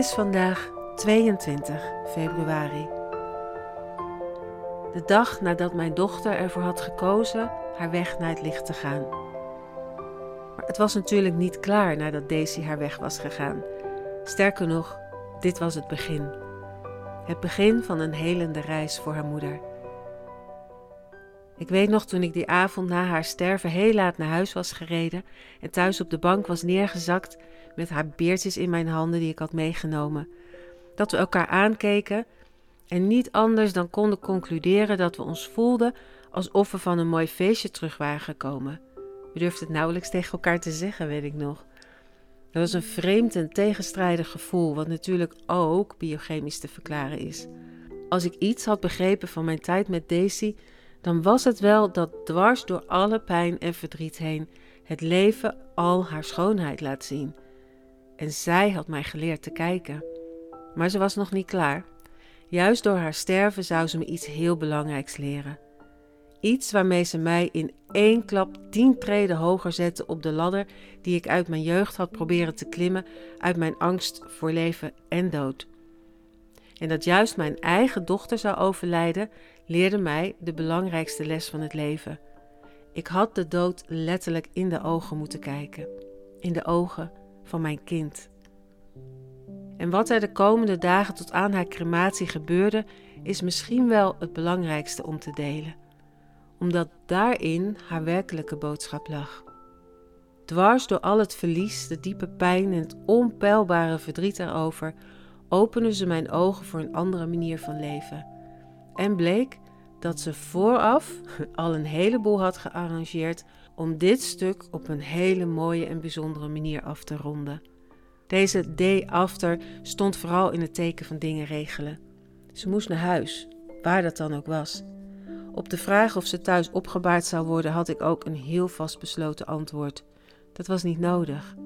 is vandaag 22 februari. De dag nadat mijn dochter ervoor had gekozen haar weg naar het licht te gaan. Maar het was natuurlijk niet klaar nadat Daisy haar weg was gegaan. Sterker nog, dit was het begin. Het begin van een helende reis voor haar moeder. Ik weet nog toen ik die avond na haar sterven heel laat naar huis was gereden en thuis op de bank was neergezakt met haar beertjes in mijn handen die ik had meegenomen. Dat we elkaar aankeken en niet anders dan konden concluderen dat we ons voelden alsof we van een mooi feestje terug waren gekomen. We durfden het nauwelijks tegen elkaar te zeggen, weet ik nog. Dat was een vreemd en tegenstrijdig gevoel, wat natuurlijk ook biochemisch te verklaren is. Als ik iets had begrepen van mijn tijd met Daisy, dan was het wel dat dwars door alle pijn en verdriet heen het leven al haar schoonheid laat zien. En zij had mij geleerd te kijken. Maar ze was nog niet klaar. Juist door haar sterven zou ze me iets heel belangrijks leren. Iets waarmee ze mij in één klap tien treden hoger zette op de ladder die ik uit mijn jeugd had proberen te klimmen uit mijn angst voor leven en dood. En dat juist mijn eigen dochter zou overlijden, leerde mij de belangrijkste les van het leven. Ik had de dood letterlijk in de ogen moeten kijken. In de ogen van mijn kind. En wat er de komende dagen tot aan haar crematie gebeurde, is misschien wel het belangrijkste om te delen, omdat daarin haar werkelijke boodschap lag. Dwars door al het verlies, de diepe pijn en het onpeilbare verdriet erover, opende ze mijn ogen voor een andere manier van leven. En bleek dat ze vooraf al een heleboel had gearrangeerd om dit stuk op een hele mooie en bijzondere manier af te ronden. Deze day after stond vooral in het teken van dingen regelen. Ze moest naar huis, waar dat dan ook was. Op de vraag of ze thuis opgebaard zou worden, had ik ook een heel vastbesloten antwoord. Dat was niet nodig.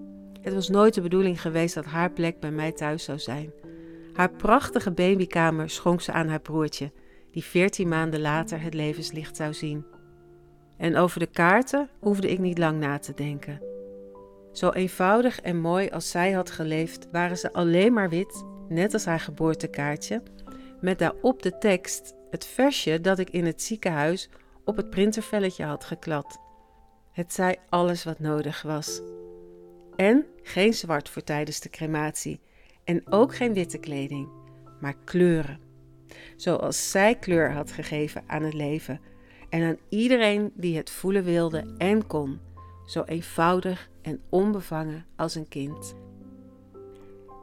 Het was nooit de bedoeling geweest dat haar plek bij mij thuis zou zijn. Haar prachtige babykamer schonk ze aan haar broertje, die veertien maanden later het levenslicht zou zien. En over de kaarten hoefde ik niet lang na te denken. Zo eenvoudig en mooi als zij had geleefd, waren ze alleen maar wit, net als haar geboortekaartje, met daarop de tekst, het versje dat ik in het ziekenhuis op het printervelletje had geklad. Het zei alles wat nodig was. En geen zwart voor tijdens de crematie. En ook geen witte kleding, maar kleuren. Zoals zij kleur had gegeven aan het leven en aan iedereen die het voelen wilde en kon zo eenvoudig en onbevangen als een kind.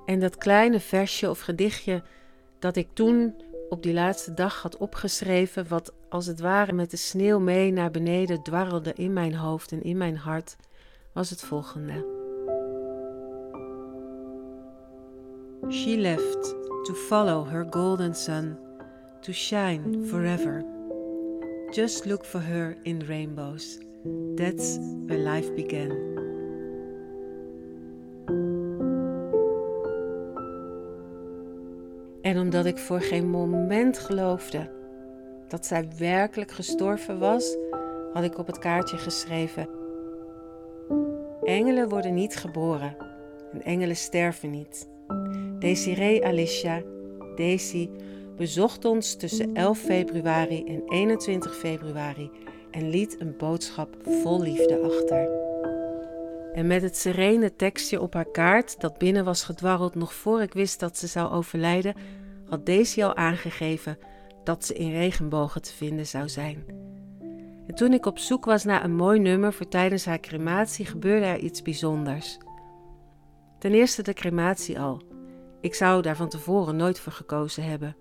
En dat kleine versje of gedichtje dat ik toen op die laatste dag had opgeschreven, wat als het ware met de sneeuw mee naar beneden dwarrelde in mijn hoofd en in mijn hart, was het volgende. She left to follow her golden sun, to shine forever. Just look for her in rainbows. That's where life began. En omdat ik voor geen moment geloofde dat zij werkelijk gestorven was, had ik op het kaartje geschreven: Engelen worden niet geboren en engelen sterven niet. Desiree Alicia, Daisy, bezocht ons tussen 11 februari en 21 februari en liet een boodschap vol liefde achter. En met het serene tekstje op haar kaart, dat binnen was gedwarreld nog voor ik wist dat ze zou overlijden, had Daisy al aangegeven dat ze in regenbogen te vinden zou zijn. En toen ik op zoek was naar een mooi nummer voor tijdens haar crematie, gebeurde er iets bijzonders. Ten eerste de crematie al. Ik zou daar van tevoren nooit voor gekozen hebben.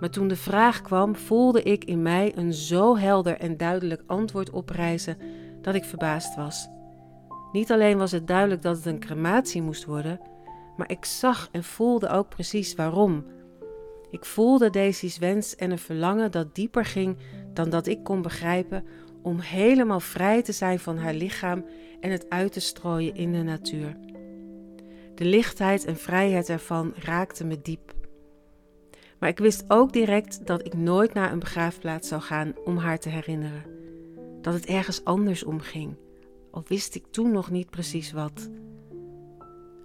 Maar toen de vraag kwam, voelde ik in mij een zo helder en duidelijk antwoord oprijzen dat ik verbaasd was. Niet alleen was het duidelijk dat het een crematie moest worden, maar ik zag en voelde ook precies waarom. Ik voelde Daisy's wens en een verlangen dat dieper ging dan dat ik kon begrijpen om helemaal vrij te zijn van haar lichaam en het uit te strooien in de natuur. De lichtheid en vrijheid ervan raakte me diep. Maar ik wist ook direct dat ik nooit naar een begraafplaats zou gaan om haar te herinneren. Dat het ergens anders om ging, al wist ik toen nog niet precies wat.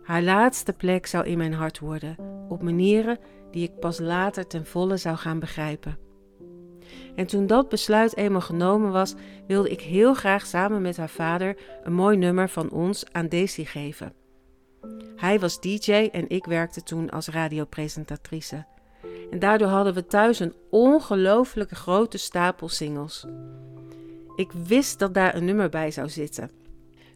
Haar laatste plek zou in mijn hart worden, op manieren die ik pas later ten volle zou gaan begrijpen. En toen dat besluit eenmaal genomen was, wilde ik heel graag samen met haar vader een mooi nummer van ons aan Daisy geven. Hij was DJ en ik werkte toen als radiopresentatrice. En daardoor hadden we thuis een ongelooflijke grote stapel singles. Ik wist dat daar een nummer bij zou zitten.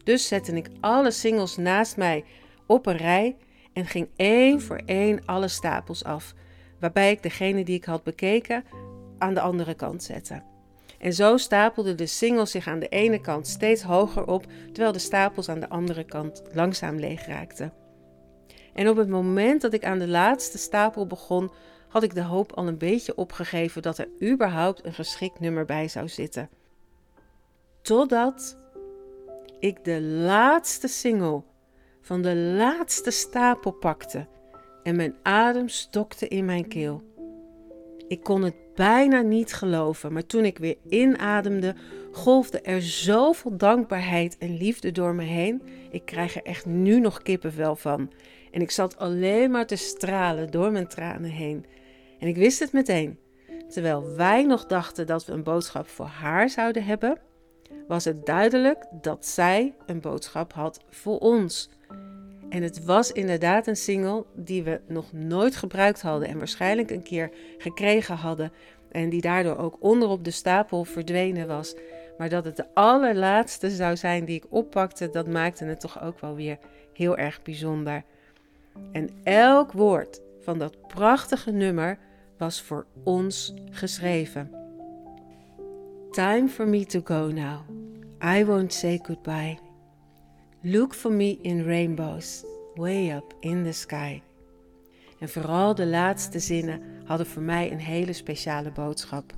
Dus zette ik alle singles naast mij op een rij en ging één voor één alle stapels af, waarbij ik degene die ik had bekeken aan de andere kant zette. En zo stapelden de singles zich aan de ene kant steeds hoger op, terwijl de stapels aan de andere kant langzaam leeg raakten. En op het moment dat ik aan de laatste stapel begon, had ik de hoop al een beetje opgegeven dat er überhaupt een geschikt nummer bij zou zitten. Totdat ik de laatste single van de laatste stapel pakte en mijn adem stokte in mijn keel. Ik kon het bijna niet geloven, maar toen ik weer inademde, golfde er zoveel dankbaarheid en liefde door me heen. Ik krijg er echt nu nog kippenvel van. En ik zat alleen maar te stralen door mijn tranen heen. En ik wist het meteen. Terwijl wij nog dachten dat we een boodschap voor haar zouden hebben, was het duidelijk dat zij een boodschap had voor ons. En het was inderdaad een single die we nog nooit gebruikt hadden en waarschijnlijk een keer gekregen hadden. En die daardoor ook onderop de stapel verdwenen was. Maar dat het de allerlaatste zou zijn die ik oppakte, dat maakte het toch ook wel weer heel erg bijzonder. En elk woord van dat prachtige nummer was voor ons geschreven. Time for me to go now. I won't say goodbye. Look for me in rainbows, way up in the sky. En vooral de laatste zinnen hadden voor mij een hele speciale boodschap.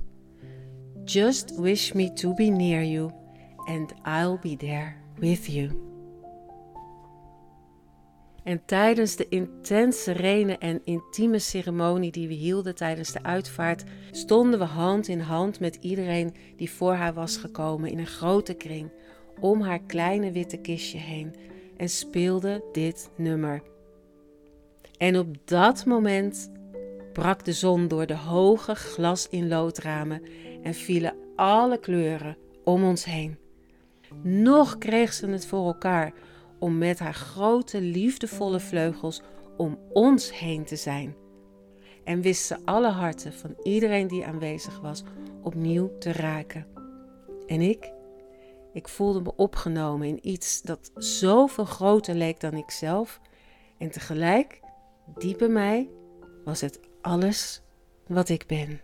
Just wish me to be near you, and I'll be there with you. En tijdens de intense serene en intieme ceremonie die we hielden tijdens de uitvaart, stonden we hand in hand met iedereen die voor haar was gekomen in een grote kring om haar kleine witte kistje heen en speelde dit nummer. En op dat moment brak de zon door de hoge glas in loodramen en vielen alle kleuren om ons heen. Nog kreeg ze het voor elkaar om met haar grote liefdevolle vleugels om ons heen te zijn. En wist ze alle harten van iedereen die aanwezig was opnieuw te raken. En ik? Ik voelde me opgenomen in iets dat zoveel groter leek dan ikzelf. En tegelijk, diep in mij, was het alles wat ik ben.